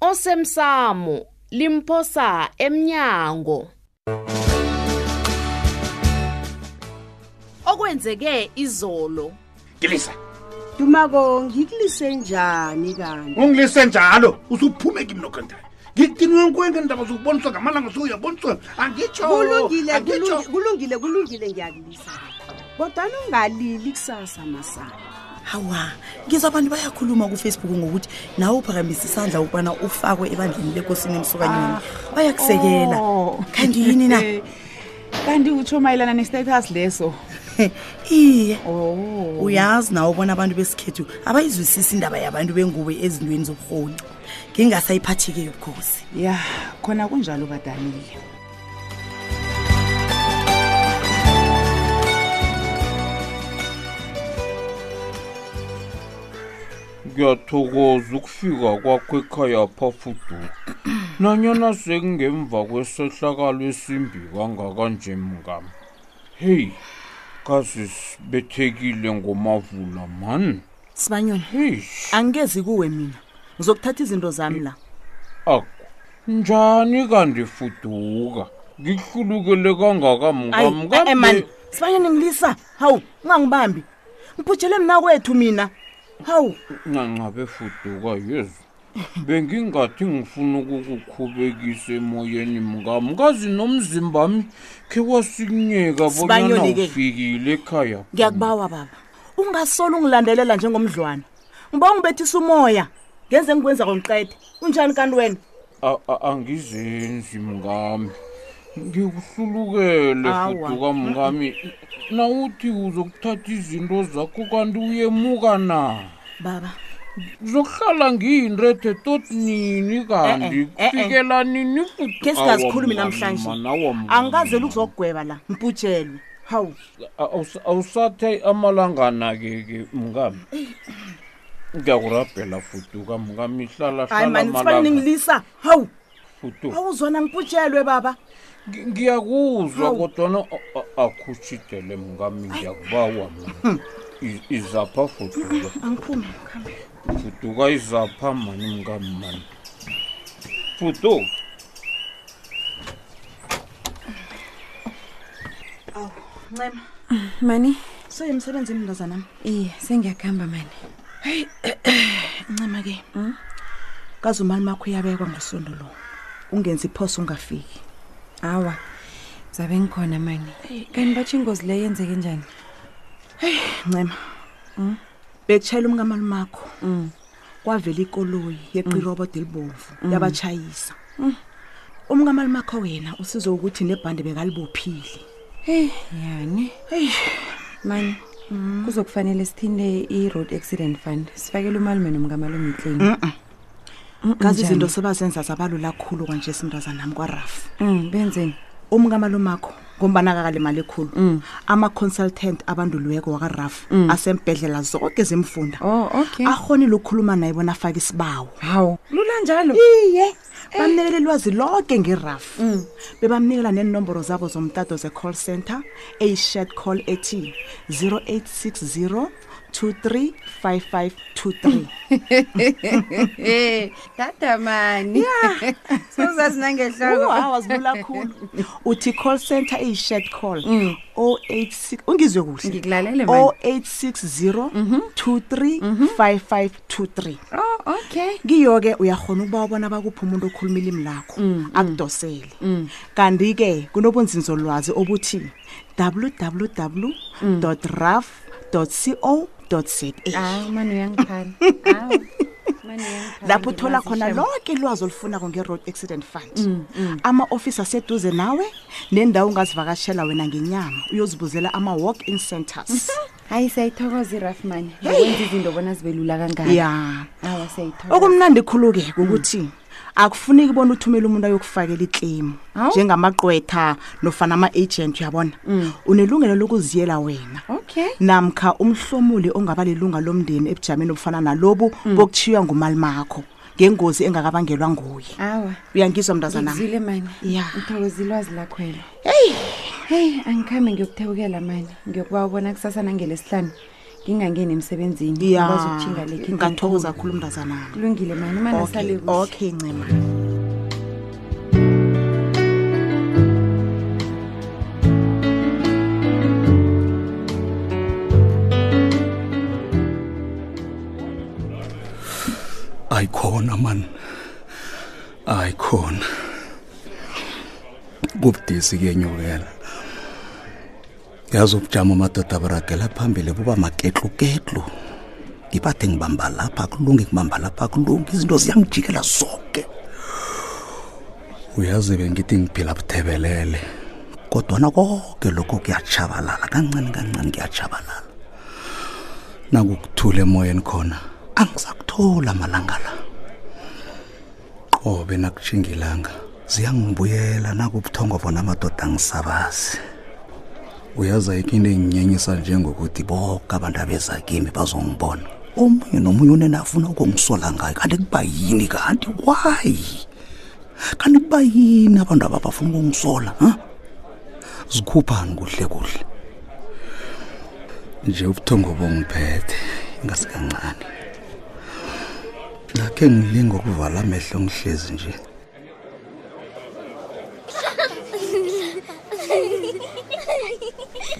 osemsamo limphosa emnyango okwenzeke izolo ngilisa dumako ngikulise njani kanti ungilise njalo usuphume kimi nokantayo ngidinwe nkwenke ndaba zokuboniswa ngamalanga sokuyaboniswa angitshokulungile kulungile ngiyakulisa kodwana ungalili kusasa masana hawa ngizwa abantu bayakhuluma kufacebook ngokuthi nawe uphakamisa isandla ukubana ufakwe ebandleni lekosini emsukanyeni bayakusekela Oh. kanti yini na kanti utsho mayelana ne-status leso iye oh. uyazi nawo bona abantu besikhethu abayizwisisi indaba yabantu bengubo ezintweni zobuhonci ngingasayiphathike yobukhosi ya khona kunjalo badanile kuyathokoza ukufika kwakho ekhaya phafudu nanyana sekungemva kwesehlakalo esimbi kangaka nje mngam heyi kazi sibethekile ngomavula mani sibanyoni Eish. angikezi kuwe mina ngizokuthatha izinto zami la Awu, njani kanti fuduka ngihlulukele kangaka Ayi, mkamka eh, eh, man sibanyoni ngilisa hawu ungangibambi ngiphutshele mna kwethu mina hawu ncancabe fuduka yezu bengingathi ngifuna ukukukhubekisa emoyeni mkam kazi nomzimbami khe wasinyeka bonyana Sibanyoni-ke. ufikile ekhaya ngiyakubawa baba ungasolo ungilandelela njengomdlwana ngiba ungibethisa umoya ngenze ngikwenza kongiqede unjani kanti wena angizenzi mngami ngikuhlulukele fuduka mngami nawuthi uzokuthatha izinto zakho kanti uyemuka na baba ngizokuhlala ngiyinrethe tot nini kanti eh, eh, eh, kufikela nini futhi ke singazikhulumi namhlanje angikazeli ukuzokugweba la mputshelwe hawu awusathe amalangana-ke ke mngami ngiyakurabhela fuduka mngami hayi mani sibani ningilisa hawu fuduka awuzona ngiputshelwe baba Ngi- ngiyakuzwa Hawu. kodwana a- a- akhutshidele mngami ngiyakubawa mna. I- izapha fuduka angiphume Futu ukayizapha mani mngani mani. Futu. Awu, ncema. Mani. So yemsebenzi mntazana nami. Iye, sengiyakhamba mani. Hey, ncema ke. Mm. Kaze umali makho uyabekwa ngosondo lo. Ungenza iphoso ungafiki. Awa. Zabe ngikhona mani. Kanti bathi ingozi le yenzeke njani? Hey, ncema. Mm. bekutshayela umkamalimakho mm. kwavela ikoloyi yeqirobode mm. elibomvu mm. yabatshayisa mm. umkamalimakho wena usizo ukuthi nebhande bekalibophile hey yani hey mani mm. kuzokufanele sithinte i-road accident fund sifakele umalume nomkamalume itlini mm -mm. kazi izinto sebazenza zabalula khulu kwanje simntazana nami kwarafu Mm, benzeni umkamalomakho ngombana kakalimali khulu Mm. ama-consultant abanduliweko wakarafu Mm. asembhedlela zonke zemfunda oh okay akhonile ukukhuluma naye bona afake isibawo hawu lula njalo iye bamnikela ilwazi loke ngerafu Mm. bebamnikela neenomboro zabo zomtato ze-call center eyi-shed call ethi 0860 235523 dada mani yeah. sozazi nangehlokowazilula khulu uthi call center iyi-shat call 086 mm. ungizwe kuhle ngikulalele 0860 235523 okay ngiyo-ke uyakhona ukuba ubona bakuphi umuntu okhuluma ilimi lakho mm, mm. akudosele kanti-ke kunobunzinzolwazi obuthi www raf co za lapho uthola khona lonke ilwazi olufunako nge-road accident fund mm, mm. ama-ofisi aseduze nawe nendawo ungazivakashela wena ngenyama uyozibuzela ama-walk in centers mhm. hayi siyayithokoza irafmani ngokwenza izinto bona zibe lula kangani ya okumnandi khulu-ke kukuthi mm. akufuneki bona uthumele umuntu ayokufakela itlemu Awu. njengamaqwetha nofana ama-agent uyabona Mm. unelungelo lokuziyela wena okay namkha umhlomuli ongaba lilunga lomndeni ebujameni obufana nalobu Mm. bokuchiywa ngumalimakho ngengozi engakabangelwa nguye awa uyangizwa mntazana ngizwile mani Ya. ngithokozile ilwazi lakhwelo heyi heyi angikhambe ngiyokuthebukela mani ngiyokuba ubona kusasa nangelesihlanu ngingangeni emsebenzini ya ngikwazi ukutjhinga le kitchen ngathokoza khulu mntazanami kulungile mani mani okay asale kuhle okay ncema ayikhona man ayikhona kubudisi kuyanyukela yazi ubujamo amadoda aburagela phambili buba maketluketlu ngibathe ngibamba lapha kulungi ngibamba lapha kulungi izinto ziyangijikela zonke uyazi bengithi ngiphila buthebelele kodwana konke lokho kuyatshabalala kancane kancane kuyatshabalala nakukuthula emoyeni khona angisakuthola amalanga la qobe nakutjhinga ilanga ziyangibuyela nakubuthongo bona amadoda angisabazi uyaza ikinto enginyenyisa njengokuthi boke abantu abeza kimi bazongibona omunye nomunye unena afuna ukungisola ngayo kanti kuba yini kanti why kanti kuba yini abantu aba bafuna ukungisola ha zikhuphani kuhle kuhle nje ubuthongo bongiphethe ingasikancane nakhe ngilinga ukuvala amehlo ngihlezi nje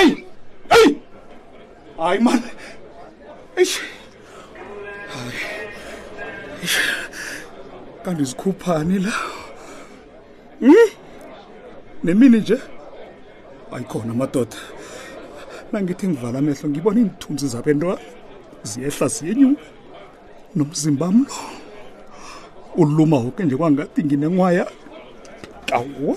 eyi eyi hayi man eish kanti zikhuphani la Hmm? nemini nje ayikhona amadoda nangithi ngivala amehlo ngibona iinthunzi zabentwana ziyehla ziyenyuka nomzimba mlo uluma woke nje kwangathi nginenwaya awu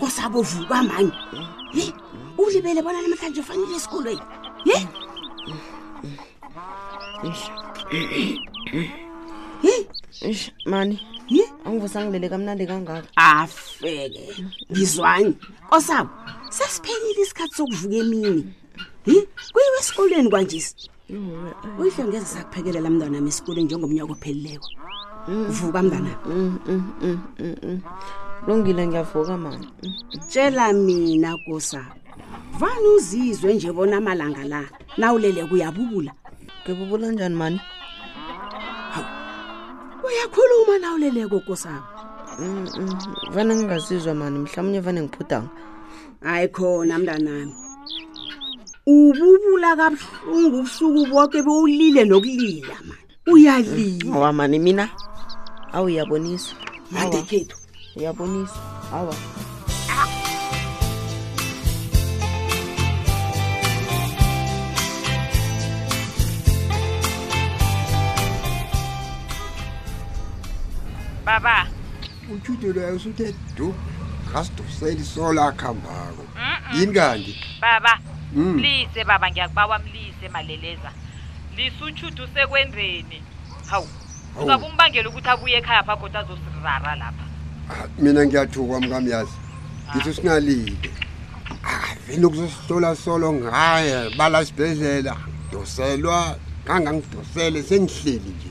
kosabovu bamanye ye ulibele bona namhlanje ufanele esikolweni ye Eish, mani ye angivusanga ngilele kamnandi kangaka afeke ngizwani kosabo sesiphelile isikhathi sokuvuka emini ye kuyiwe esikolweni kwanjesi uyihlo ngeze sakuphekelela mntwanami esikoleni njengomnyaka ophelileko vuka mntwana lungile ngiyavuka mani tshela mina kosa vani uzizwe nje bona amalanga la nawulele kuyabubula ngibubula njani mani uyakhuluma nawuleleko kosabo vane ngingazizwa mani mhlawumnye vane ngiphudanga hayi khona mntanami ububula kabuhlungu ubusuku boke bewulile nokulila ma uyalila wamani mina awu uyabonisa mandekhethu uyabonisa awa baba ujude loyo usuthe du kasitoseli solo akhambako yini kanti baba Mm. mlise baba ngiyakubawa mlise maleleza lisa utshudu usekwenzeni hawu Hawu. uzabe umbangela ukuthi abuye ekhaya pha kodwa azosirara lapha Ah, mina ngiyathukwa mkamyazi ngithi sinalile akavini ukuzosihlola solo ngaye bala sibhedlela doselwa kangangidosele sengihleli nje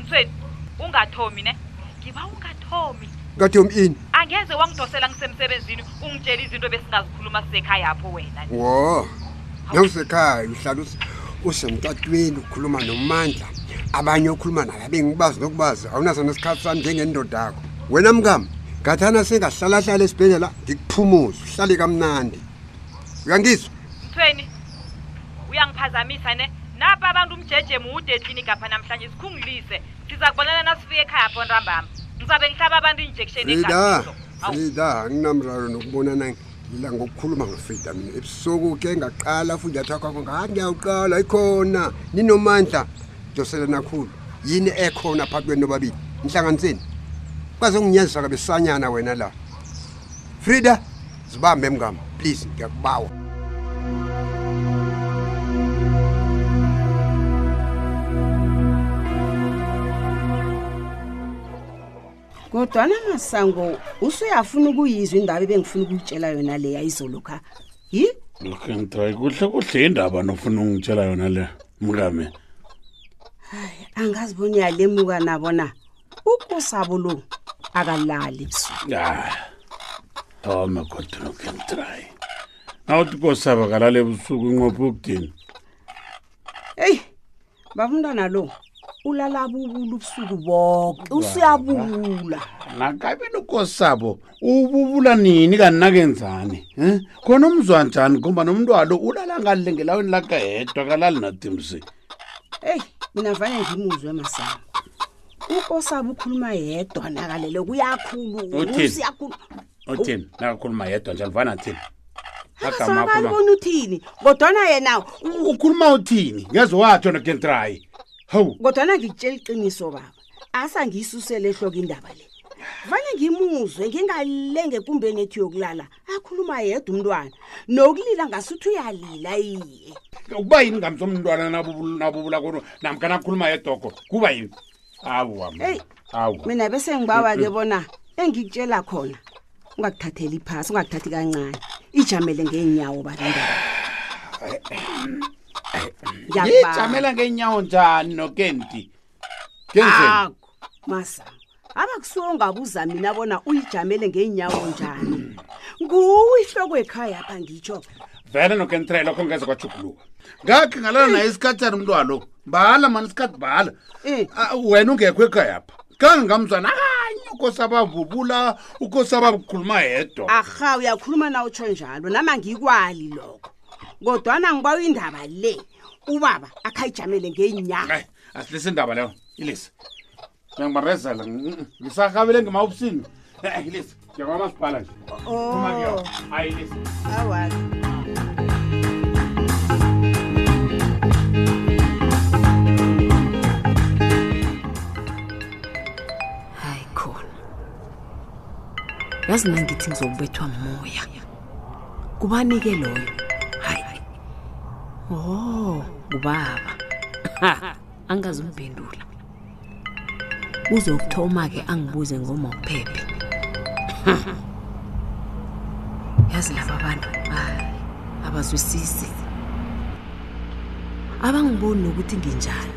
mswethu ungathomi ne ngiba ungathomi ngathomi ini angeze wangidosela ngisemsebenzini ungitshela izinto besingazikhuluma sisekhaya apho wena wo nawusekhaya uhlala usemtatweni ukhuluma nomandla abanye okhuluma naye abengibazi nokubazi awunaso nesikhathi sami njengendoda yakho wena mkam ngathana sengahlalahlala esibhedlela ngikuphumuze uhlale kamnandi uyangizwa mthweni uyangiphazamisa ne napa abantu umjeje mude etlini kapha namhlanje sikhungulise siza kubonana nasifika ekhaya pho ntambama ngizabe ngihlaba abantu i-injection frida frida anginamraro nokubonana ngila ngokukhuluma ngafrida mina ebusuku ke ngaqala futhi athakhwakho ngangiyawuqala ikhona ninomandla doselana khulu yini ekhona phakathi kwenu nobabili nihlanganiseni kwaze unginyazisa kabesanyana wena la Frida, zibambe mngama. Please, ngiyakubawa. kodwana masango usuyafuna ukuyizwa indaba ebengifuna ukuyitshela yona leya izolokha yi Lokhentra kuhle kuhle indaba nofuna ungitshela yona le mngame. angazi bona uyalemuka nabona ukosabo lo akalali ebusuku Ah. Oh my god, you can try. Awuthi kosaba kalale ebusuku inqopha ukudini. eyi baba umntwana lo ulala bubula ubusuku boke usuyabubula Nakabe nokosabo ububula nini kanakenzani? Eh? Khona umzwa njani ngoba nomntwana ulala ngalengelaweni lakhe hedwa kalali natimsi. eyi mina vane ngimuzwe masango ukosaba ukhuluma yedwa nakalele kuyakhuluuyakhulu othini nakakhuluma yedwa njani vana thini akamakabona uthini kodwana yena ukhuluma uthini ngeze watsho nokentrayi hawu kodwana ngikutshela iqiniso baba asa ngiyisusele ehloko indaba le vane ngimuzwe ngingalenge kumbeni ethi yokulala akhuluma yedwa umntwana nokulila ngasuthi uyalila iye ukuba yini ngamsomntwana nabubula kono namkha nakhuluma yedoko kuba yini awa mina bese ngibawa-ke bona engikutshela khona ungakuthatheli iphasi ungakuthathi kancane ijamele ngeenyawo balindaba ngiyajamela ngeenyawo njani nokenti Ngenzeni? Masango, abakusiwo ngabuza mina bona uyijamele ngeenyawo njani. Nguwe ihloko ekhaya apha ngitsho. Vele nokentrela lokho ngeze kwajuguluka. Ngakhe ngalala naye isikhathana umntwana lo. Bhala mani isikhathi bhala. Eh. Ah, Wena ungekho ekhaya apha. Kange ngamzwana akanye ukosabavubula ukosababukhuluma yedwa. Aha, uyakhuluma na utsho njalo, nama ngikwali lokho. Kodwana ngibawa indaba le, ubaba akhayijamele ngeenyawo. Ay, asilise indaba leyo ilisi ngiyakumarezela ngisarhabele ngimawubusini eh, ilisi ngiyakwamasibhala nje oh. hayi ilisi yazi nangithi ngizokubethwa moya kubanike loyo hayi o oh, ngubaba angazi umphendula uzokuthoma-ke angibuze ngomophephe yazi laba bantu abazwisisi abangiboni nokuthi nginjani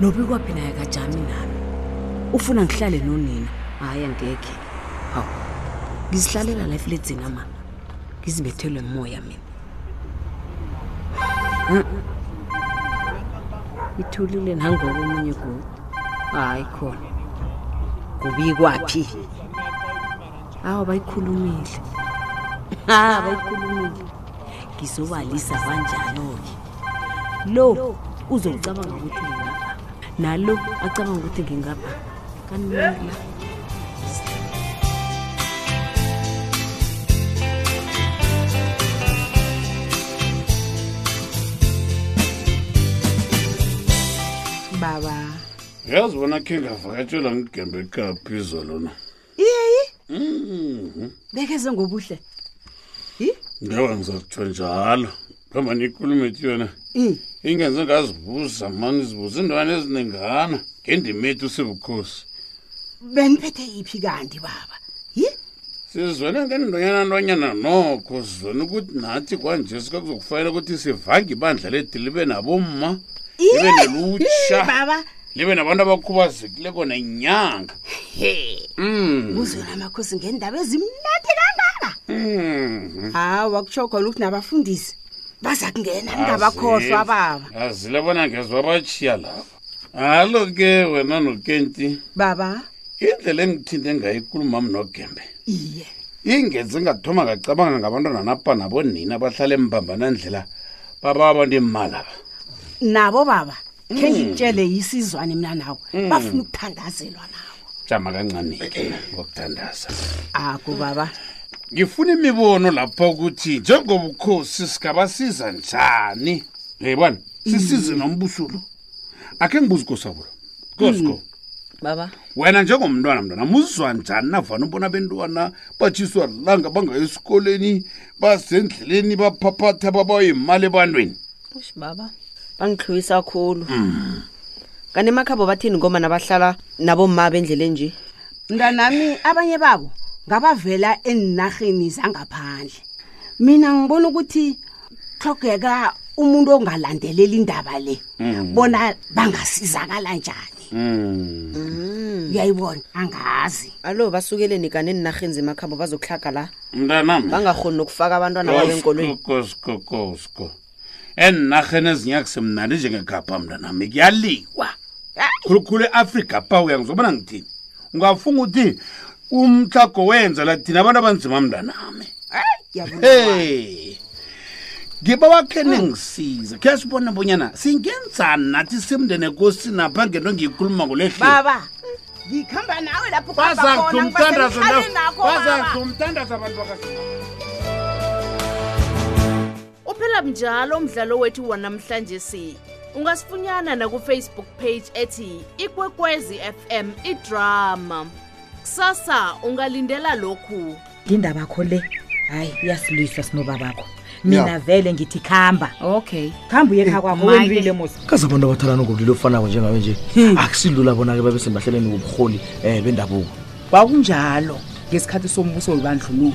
nobikwaphi naye kajami nami ufuna ngihlale nonina hhayi angekhe hawu ngizihlalela la efiledzini ama ngizibethelwe moya mina ithulile nangoko omunye godi hayi khona kubikwaphi awa bayikhulumile ha bayikhulumile ngizobalisa kanjalo-ke lo uzocabanga ukuthi ngingapha nalo acabanga ukuthi ngingapha kanimela baba yazi bona khe ngavakatshelwa ngigembe eqaphi izolo na iyeyi Mhm. bekeze ngobuhle ngewa ngizakuthiwa njalo phamba nikulume ethi yona Mm. ingenze ngazibuza mani ngizibuza iintwana eziningana ngendimethi usebukhosi beniphethe yiphi kanti baba yi sizwene ngentonyana ntonyana nokho sizwene ukuthi nathi kwanje sikakuzokufanele ukuthi sivange ibandla lethu libe nabomma libe nelutsha baba libe nabantu abakhubazekileko nenyanga he Mm. kuzona amakhosi ngendaba ezimnandi kangaka Mm. hawu wakutsho khona ukuthi nabafundisi baza kungena ningabakhohlwa baba azile bona ngezwa batshiya lapha alo ke wena nokenti baba indlela engithinte ngayo ikulumam nogembe iye ingenzi ngathoma ngacabanga ngabantwana napa nabonina abahlala embambana ndlela baba abantu imalaba nabo baba khe Mm. ngikutshele yisizwane mina nawe Mm. bafuna ukuthandazelwa nawe jama kancane-ke ngokuthandaza ako baba ngifuna imibono lapha ukuthi njengobukhosi singabasiza njani yayibona sisize nombuso lo akhe ngibuza ikosabo lo kosko baba wena njengomntwana mntwana muzwa njani navana ubona abentwana batshiswa langa bangayo esikoleni basendleleni baphaphatha babayimali ebantwini Ush baba. Bangihlwisa khulu. Mm. Kanti emakhabo bathini ngoma nabahlala nabo mma bendleleni nje. mntanami abanye babo ngabavela enarheni zangaphandle mina ngibona ukuthi hlogeka umuntu ongalandeleli indaba le Mm. bona bangasizakala njani Mm. uyayibona angazi Alo basukeleni kanti enarheni zemakhabo bazokuhlaga la. mntanam bangakhoni nokufaka abantwana babo enkolweni koskokosko enarheni ezinye akusemnandi njengegabha mntanami kuyaliwa khulukhulu e-afrika pa uya ngizobona ngithini ungafunga ukuthi umthago wenza la thina abantu abanzima mntanami ngiba wakhe ningisiza khe sibona bonyana singenzani nathi simndeni ekosini apha ngento ngiyikhuluma ngolehli ngikhamba nawe lapho bazakuzomthandaza abantu bakasi uphela mnjalo umdlalo wethu wanamhlanje si ungasifunyana nakufacebook page ethi ikwekwezi fm idrama kusasa ungalindela lokhu indabakho le hayi iyasilwisa sinobabakho mina Ya. vele ngithi khamba okay khamba uye kha kwakho Maye. wendile mos kazi abantu abathalana ngobulili ofanako njengawe nje akusilula bona-ke babe sembahleleni woburholi um bendabuko kwakunjalo ngesikhathi sombuso webandlululo